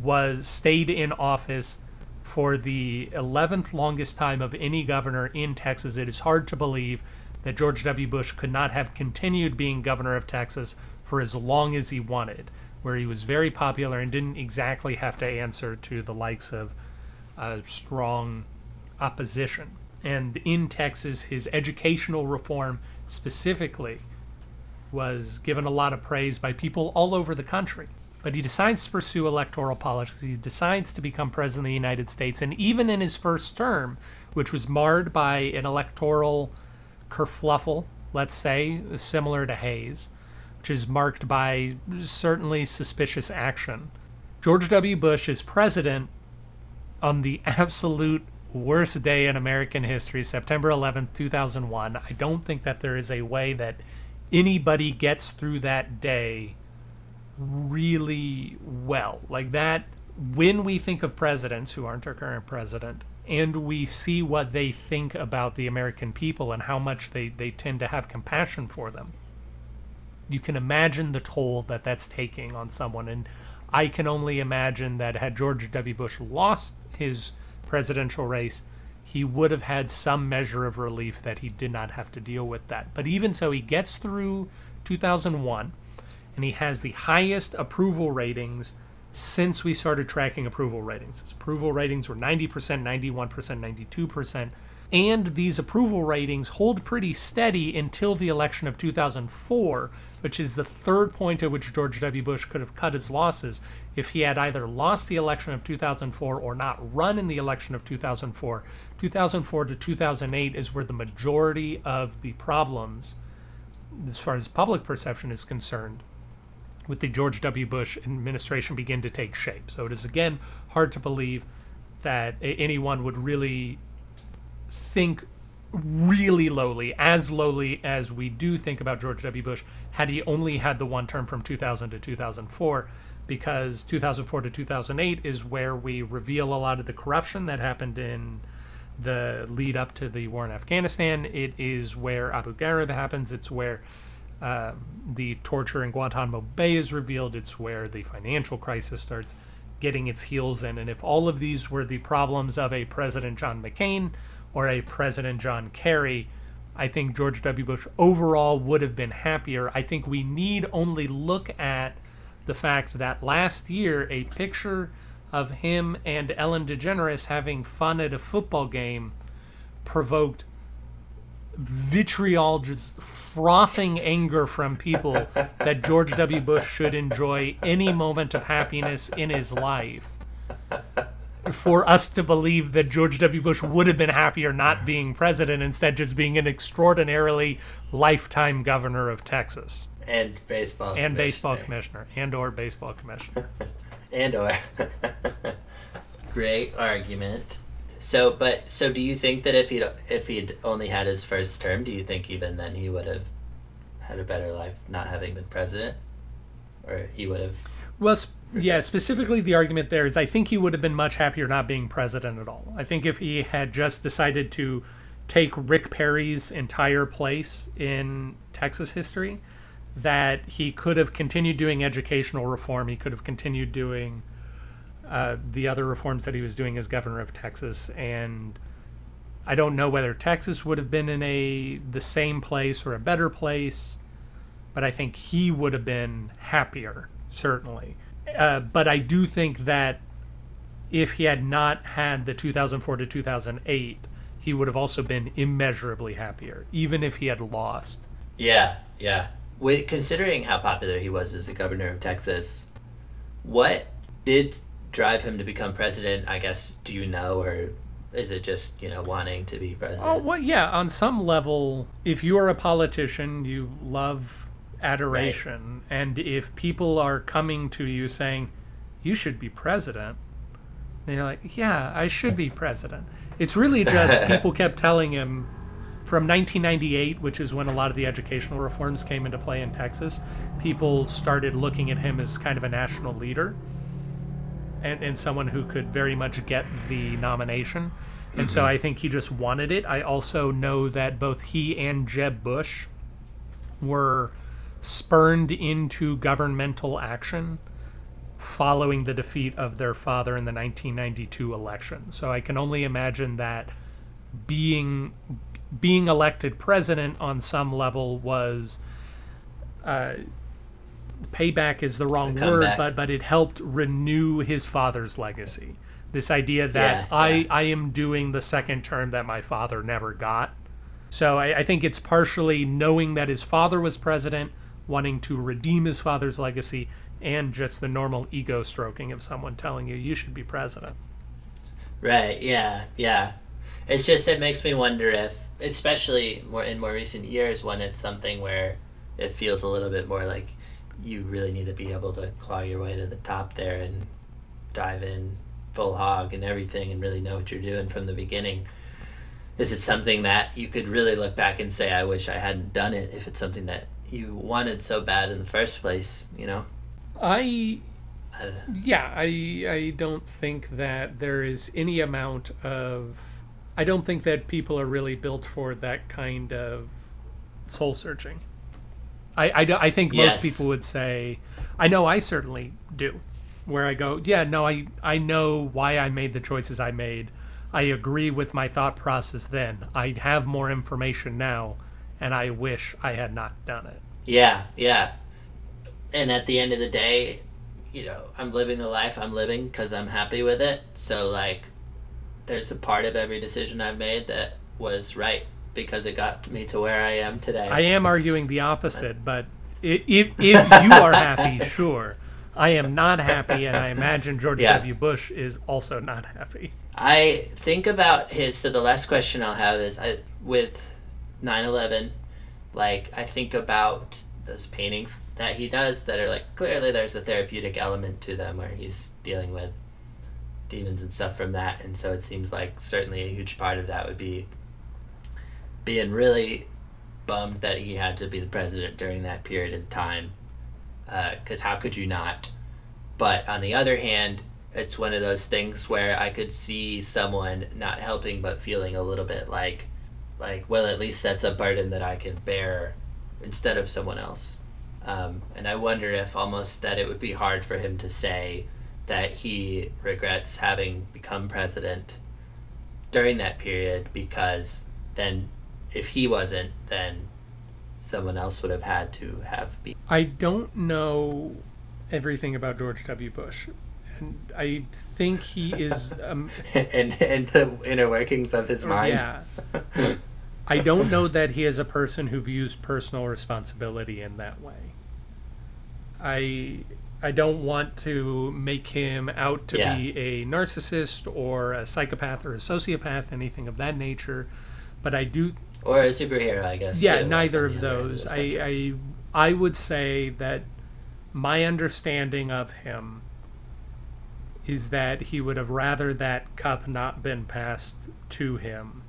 was stayed in office for the 11th longest time of any governor in Texas, it is hard to believe that George W. Bush could not have continued being governor of Texas for as long as he wanted where he was very popular and didn't exactly have to answer to the likes of uh, strong opposition. And in Texas, his educational reform specifically was given a lot of praise by people all over the country. But he decides to pursue electoral politics. He decides to become president of the United States. And even in his first term, which was marred by an electoral kerfluffle, let's say, similar to Hayes, which is marked by certainly suspicious action. George W. Bush is president on the absolute worst day in American history, September 11, 2001. I don't think that there is a way that anybody gets through that day really well. Like that, when we think of presidents who aren't our current president, and we see what they think about the American people and how much they, they tend to have compassion for them you can imagine the toll that that's taking on someone. And I can only imagine that had George W. Bush lost his presidential race, he would have had some measure of relief that he did not have to deal with that. But even so, he gets through 2001 and he has the highest approval ratings since we started tracking approval ratings. His approval ratings were 90%, 91%, 92%. And these approval ratings hold pretty steady until the election of 2004, which is the third point at which George W. Bush could have cut his losses if he had either lost the election of 2004 or not run in the election of 2004. 2004 to 2008 is where the majority of the problems, as far as public perception is concerned, with the George W. Bush administration begin to take shape. So it is again hard to believe that anyone would really think really lowly, as lowly as we do think about George W. Bush, had he only had the one term from 2000 to 2004, because 2004 to 2008 is where we reveal a lot of the corruption that happened in the lead up to the war in Afghanistan. It is where Abu Ghraib happens. It's where uh, the torture in Guantanamo Bay is revealed. It's where the financial crisis starts getting its heels in. And if all of these were the problems of a President John McCain, or a President John Kerry, I think George W. Bush overall would have been happier. I think we need only look at the fact that last year a picture of him and Ellen DeGeneres having fun at a football game provoked vitriol, just frothing anger from people that George W. Bush should enjoy any moment of happiness in his life for us to believe that George W. Bush would have been happier not being president, instead just being an extraordinarily lifetime governor of Texas and baseball and baseball commissioner and or baseball commissioner and or great argument. So, but so do you think that if he'd if he'd only had his first term, do you think even then he would have had a better life not having been president? or he would have. Well, sp- yeah, specifically the argument there is I think he would have been much happier not being president at all. I think if he had just decided to take Rick Perry's entire place in Texas history, that he could have continued doing educational reform. He could have continued doing uh, the other reforms that he was doing as governor of Texas. And I don't know whether Texas would have been in a the same place or a better place, but I think he would have been happier certainly. Uh, but I do think that if he had not had the 2004 to 2008, he would have also been immeasurably happier, even if he had lost. Yeah, yeah. With, considering how popular he was as the governor of Texas, what did drive him to become president? I guess, do you know, or is it just, you know, wanting to be president? Oh, well, yeah, on some level, if you're a politician, you love adoration. And if people are coming to you saying, you should be president, and you're like, yeah, I should be president. It's really just people kept telling him from 1998, which is when a lot of the educational reforms came into play in Texas, people started looking at him as kind of a national leader and, and someone who could very much get the nomination. And so I think he just wanted it. I also know that both he and Jeb Bush were spurned into governmental action following the defeat of their father in the 1992 election. So I can only imagine that being being elected president on some level was uh, payback is the wrong word, but but it helped renew his father's legacy. This idea that Yeah, I yeah. I am doing the second term that my father never got. So I, I think it's partially knowing that his father was president, wanting to redeem his father's legacy, and just the normal ego stroking of someone telling you you should be president. Right. Yeah. Yeah. It's just it makes me wonder if, especially more in more recent years, when it's something where it feels a little bit more like you really need to be able to claw your way to the top there and dive in full hog and everything and really know what you're doing from the beginning. Is it something that you could really look back and say, "I wish I hadn't done it"? If it's something that you wanted so bad in the first place, you know. I I know. yeah, I I don't think that there is any amount of I don't think that people are really built for that kind of soul searching. I I, I think most Yes. people would say I know I certainly do where I go, yeah, no, I I know why I made the choices I made. I agree with my thought process then. I have more information now and I wish I had not done it. Yeah, yeah. And at the end of the day, you know, I'm living the life I'm living because I'm happy with it. So, like, there's a part of every decision I've made that was right because it got me to where I am today. I am arguing the opposite, but if if you are happy, sure. I am not happy, and I imagine George Yeah. W. Bush is also not happy. I think about his. So the last question I'll have is I with 9/11, like I think about those paintings that he does that are like clearly there's a therapeutic element to them where he's dealing with demons and stuff from that, and so it seems like certainly a huge part of that would be being really bummed that he had to be the president during that period of time, because how could you not? But on the other hand, it's one of those things where I could see someone not helping but feeling a little bit like like well at least that's a burden that I can bear instead of someone else. Um, and I wonder if almost that it would be hard for him to say that he regrets having become president during that period because then if he wasn't then someone else would have had to have been I don't know everything about George W. Bush, and I think he is. Um, and and the inner workings of his mind. yeah, I don't know that he is a person who views personal responsibility in that way. I I don't want to make him out to Yeah. be a narcissist or a psychopath or a sociopath, anything of that nature. But I do or a superhero, I guess. yeah too, neither of the other end those the I. I i would say that my understanding of him is that he would have rather that cup not been passed to him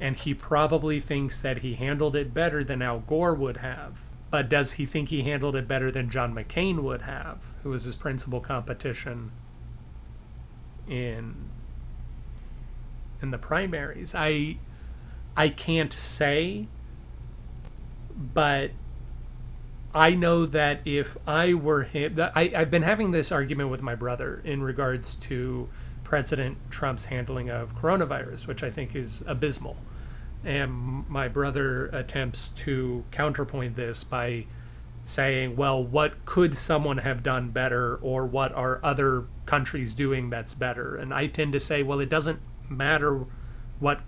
and he probably thinks that he handled it better than al gore would have But does he think he handled it better than John McCain would have, who was his principal competition in in the primaries? I I can't say, but I know that if I were him, I, I've been having this argument with my brother in regards to President Trump's handling of coronavirus, which I think is abysmal. And my brother attempts to counterpoint this by saying, well, what could someone have done better, or what are other countries doing that's better? And I tend to say, well, it doesn't matter what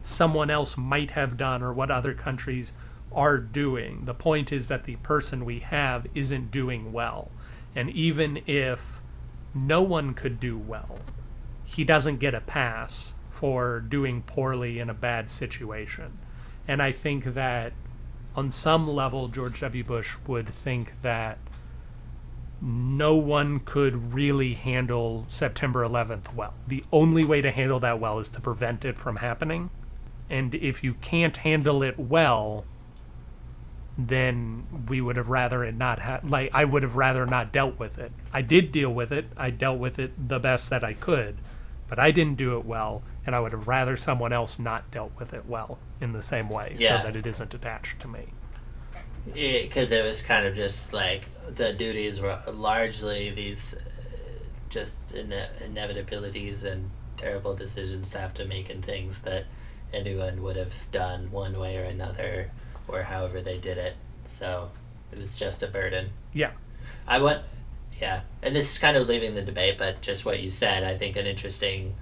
someone else might have done or what other countries are doing. The point is that the person we have isn't doing well. And even if no one could do well, he doesn't get a pass for doing poorly in a bad situation. And I think that on some level, George W. Bush would think that no one could really handle September 11th well. The only way to handle that well is to prevent it from happening. And if you can't handle it well, then we would have rather it not ha- like I would have rather not dealt with it. I did deal with it. I dealt with it the best that I could, but I didn't do it well, and I would have rather someone else not dealt with it well in the same way, Yeah. so that it isn't attached to me. because it, was kind of just like the duties were largely these uh, just ine- inevitabilities and terrible decisions to have to make and things that anyone would have done one way or another or however they did it. So it was just a burden. Yeah, i want yeah and this is kind of leaving the debate but just what you said i think an interesting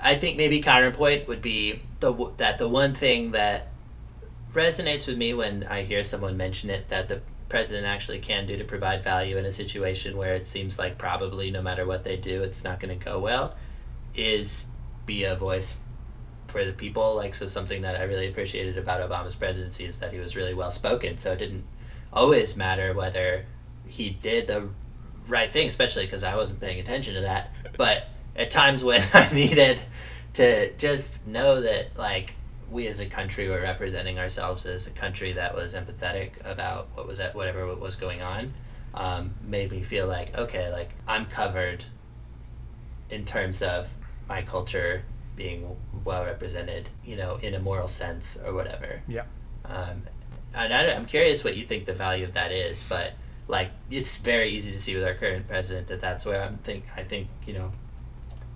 i think maybe counterpoint would be the that the one thing that resonates with me when I hear someone mention it that the president actually can do to provide value in a situation where it seems like probably no matter what they do, it's not going to go well, is be a voice for the people. Like, so something that I really appreciated about Obama's presidency is that he was really well spoken. So it didn't always matter whether he did the right thing, especially because I wasn't paying attention to that. But at times when I needed to just know that, like, we as a country were representing ourselves as a country that was empathetic about what was at whatever was going on, um, made me feel like okay, like I'm covered in terms of my culture being well represented, you know, in a moral sense or whatever. yeah. Um, and I, I'm curious what you think the value of that is, but like it's very easy to see with our current president that that's where I'm think I think you know,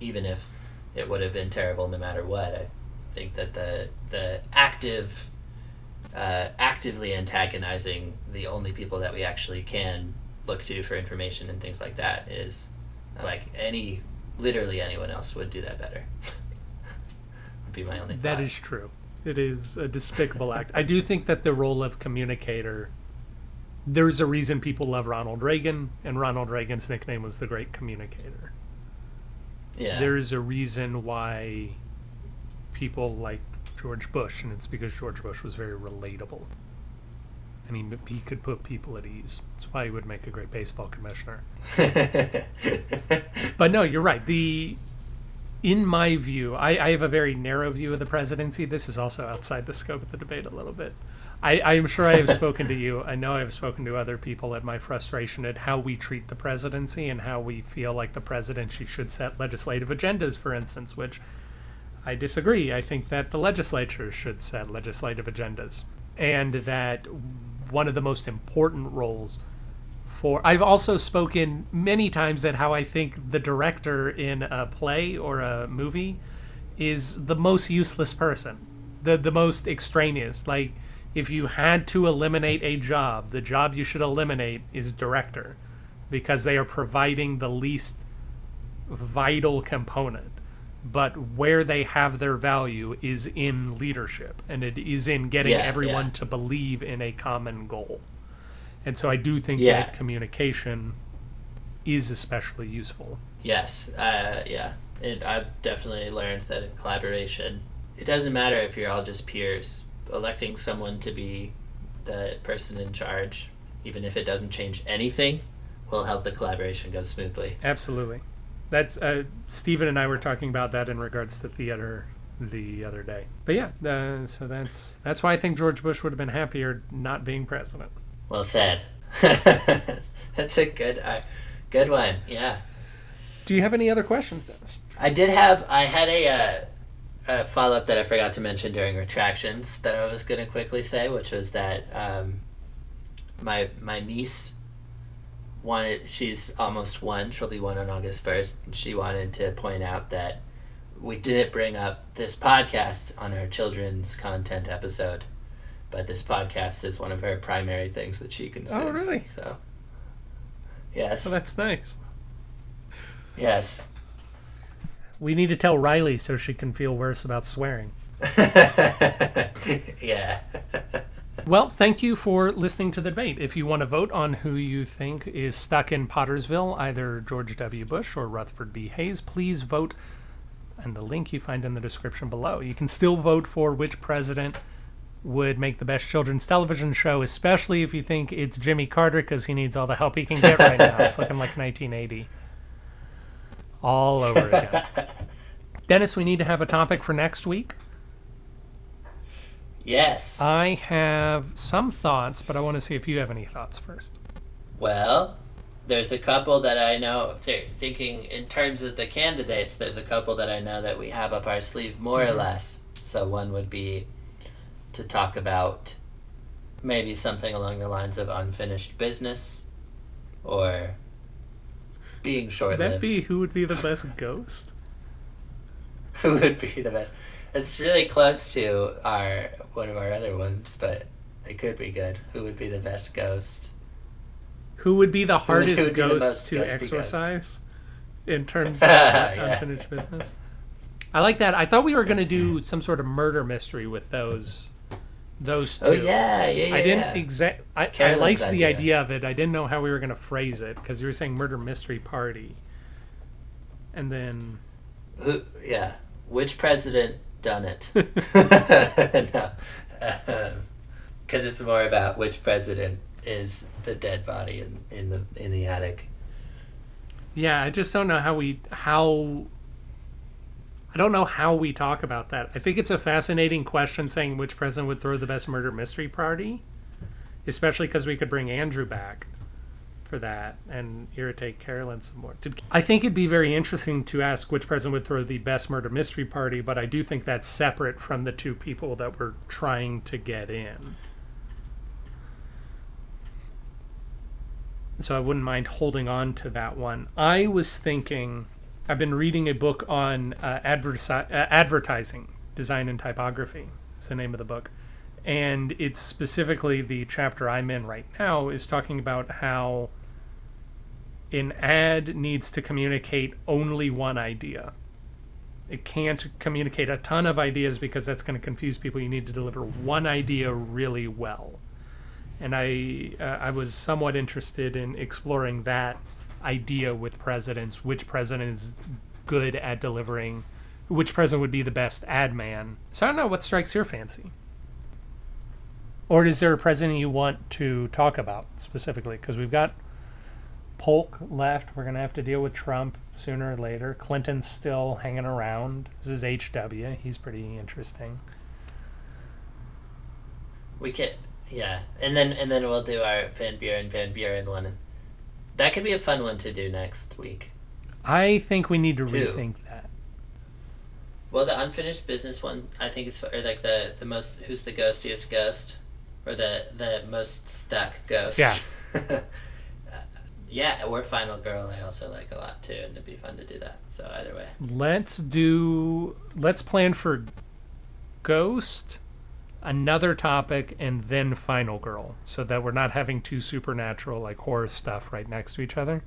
even if it would have been terrible no matter what, I think that the the active, uh, actively antagonizing the only people that we actually can look to for information and things like that is like any literally anyone else would do that better. be my only. That thought. is true. It is a despicable act. I do think that the role of communicator. There's a reason people love Ronald Reagan, and Ronald Reagan's nickname was the Great Communicator. yeah. There's a reason why people like George Bush, and it's because George Bush was very relatable, and he he could put people at ease. That's why he would make a great baseball commissioner. But no, you're right. The in my view, I, I have a very narrow view of the presidency. This is also outside the scope of the debate a little bit. I, I am sure I have spoken to you. I know I have spoken to other people at my frustration at how we treat the presidency and how we feel like the presidency should set legislative agendas, for instance, which I disagree. I think that the legislature should set legislative agendas. And that one of the most important roles for I've also spoken many times at how I think the director in a play or a movie is the most useless person, the the most extraneous. Like if you had to eliminate a job, the job you should eliminate is director because they are providing the least vital component. But where they have their value is in leadership and it is in getting Yeah, everyone yeah. to believe in a common goal. And so I do think Yeah. that communication is especially useful. Yes, uh, yeah. It, I've definitely learned that in collaboration, it doesn't matter if you're all just peers. Electing someone to be the person in charge, even if it doesn't change anything, will help the collaboration go smoothly. Absolutely. That's uh, Stephen and I were talking about that in regards to theater the other day. But yeah, uh, so that's that's why I think George Bush would have been happier not being president. Well said. That's a good, uh, good one. Yeah. Do you have any other questions, Dennis? I did have. I had a, uh, a follow up that I forgot to mention during retractions that I was going to quickly say, which was that um, my my niece wanted. She's almost one. She'll be one on August first. She wanted to point out that we didn't bring up this podcast on our children's content episode, but this podcast is one of her primary things that she consumes. Oh, really? So. Yes. Oh, that's nice. yes. We need to tell Riley so she can feel worse about swearing. yeah. Well, thank you for listening to the debate. If you want to vote on who you think is stuck in Pottersville, either George W. Bush or Rutherford B. Hayes, please vote. And the link you find in the description below. You can still vote for which president would make the best children's television show, especially if you think it's Jimmy Carter because he needs all the help he can get right now. It's looking like 1980. All over again. Dennis, we need to have a topic for next week. yes. I have some thoughts, but I want to see if you have any thoughts first. Well, there's a couple that I know. th- Thinking in terms of the candidates, there's a couple that I know that we have up our sleeve more or mm-hmm. less. So one would be to talk about maybe something along the lines of unfinished business, or being Would short that lived. be who would be the best ghost? Who would be the best? It's really close to our one of our other ones, but it could be good. Who would be the best ghost? Who would be the would- hardest would the ghost most to ghosty ghost? exorcise in terms of Yeah. unfinished business? I like that. I thought we were going to do some sort of murder mystery with those those oh, two. Oh yeah, yeah, yeah. I didn't exact. I, I liked the idea. idea of it. I didn't know how we were going to phrase it because you were saying murder mystery party, and then Who, yeah. Which president done it? no. Uh, because it's more about which president is the dead body in, in the in the attic. Yeah, I just don't know how we how I don't know how we talk about that. I think it's a fascinating question saying which president would throw the best murder mystery party, especially because we could bring Andrew back for that and irritate Carolyn some more. Did- I think it'd be very interesting to ask which president would throw the best murder mystery party, but I do think that's separate from the two people that we're trying to get in. so I wouldn't mind holding on to that one. I was thinking, I've been reading a book on uh, adversi- uh, advertising, design, and typography. Is the name of the book, and it's specifically the chapter I'm in right now is talking about how an ad needs to communicate only one idea. It can't communicate a ton of ideas because that's going to confuse people. You need to deliver one idea really well and I uh, I was somewhat interested in exploring that idea with presidents. Which president is good at delivering? Which president would be the best ad man? So I don't know what strikes your fancy. Or is there a president you want to talk about specifically? Because we've got Polk left. We're gonna have to deal with Trump sooner or later. Clinton's still hanging around. This is HW. He's pretty interesting. We can, yeah, and then and then we'll do our Van Buren Van Buren one. That could be a fun one to do next week. I think we need to Two. rethink that. Well, the unfinished business one, I think is or like the the most who's the ghostiest ghost, or the the most stuck ghost. Yeah. yeah, or Final Girl. I also like a lot too, and it'd be fun to do that. So either way, Let's do. Let's plan for Ghost, another topic, and then Final Girl, so that we're not having two supernatural like horror stuff right next to each other.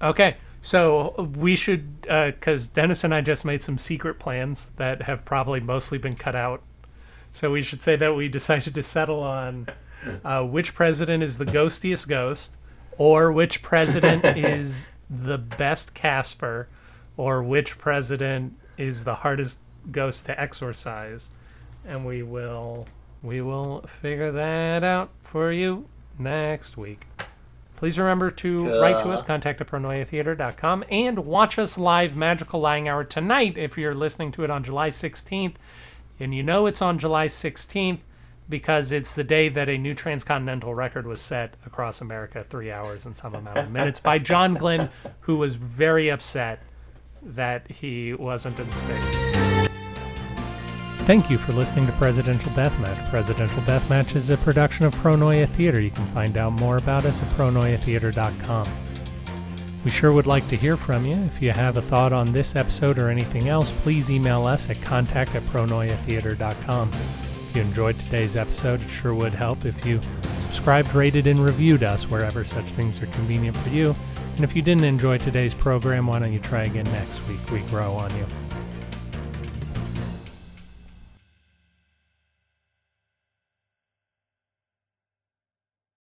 Okay, so we should, because Dennis and I just made some secret plans that have probably mostly been cut out. So we should say that we decided to settle on uh, which president is the ghostiest ghost, or which president is the best Casper, or which president is the hardest ghost to exorcise, and we will we will figure that out for you next week. Please remember to write to us, contact at pronoiatheater.com, and watch us live Magical Lying Hour tonight if you're listening to it on July 16th. And you know it's on July 16th because it's the day that a new transcontinental record was set across America, three hours and some amount of minutes, by John Glenn, who was very upset that he wasn't in space. Thank you for listening to Presidential Deathmatch. Presidential Deathmatch is a production of Pronoia Theater. You can find out more about us at pronoiatheater.com. We sure would like to hear from you. If you have a thought on this episode or anything else, please email us at contact at pronoiatheater.com. If you enjoyed today's episode, it sure would help if you subscribed, rated, and reviewed us wherever such things are convenient for you. And if you didn't enjoy today's program, why don't you try again next week? We grow on you.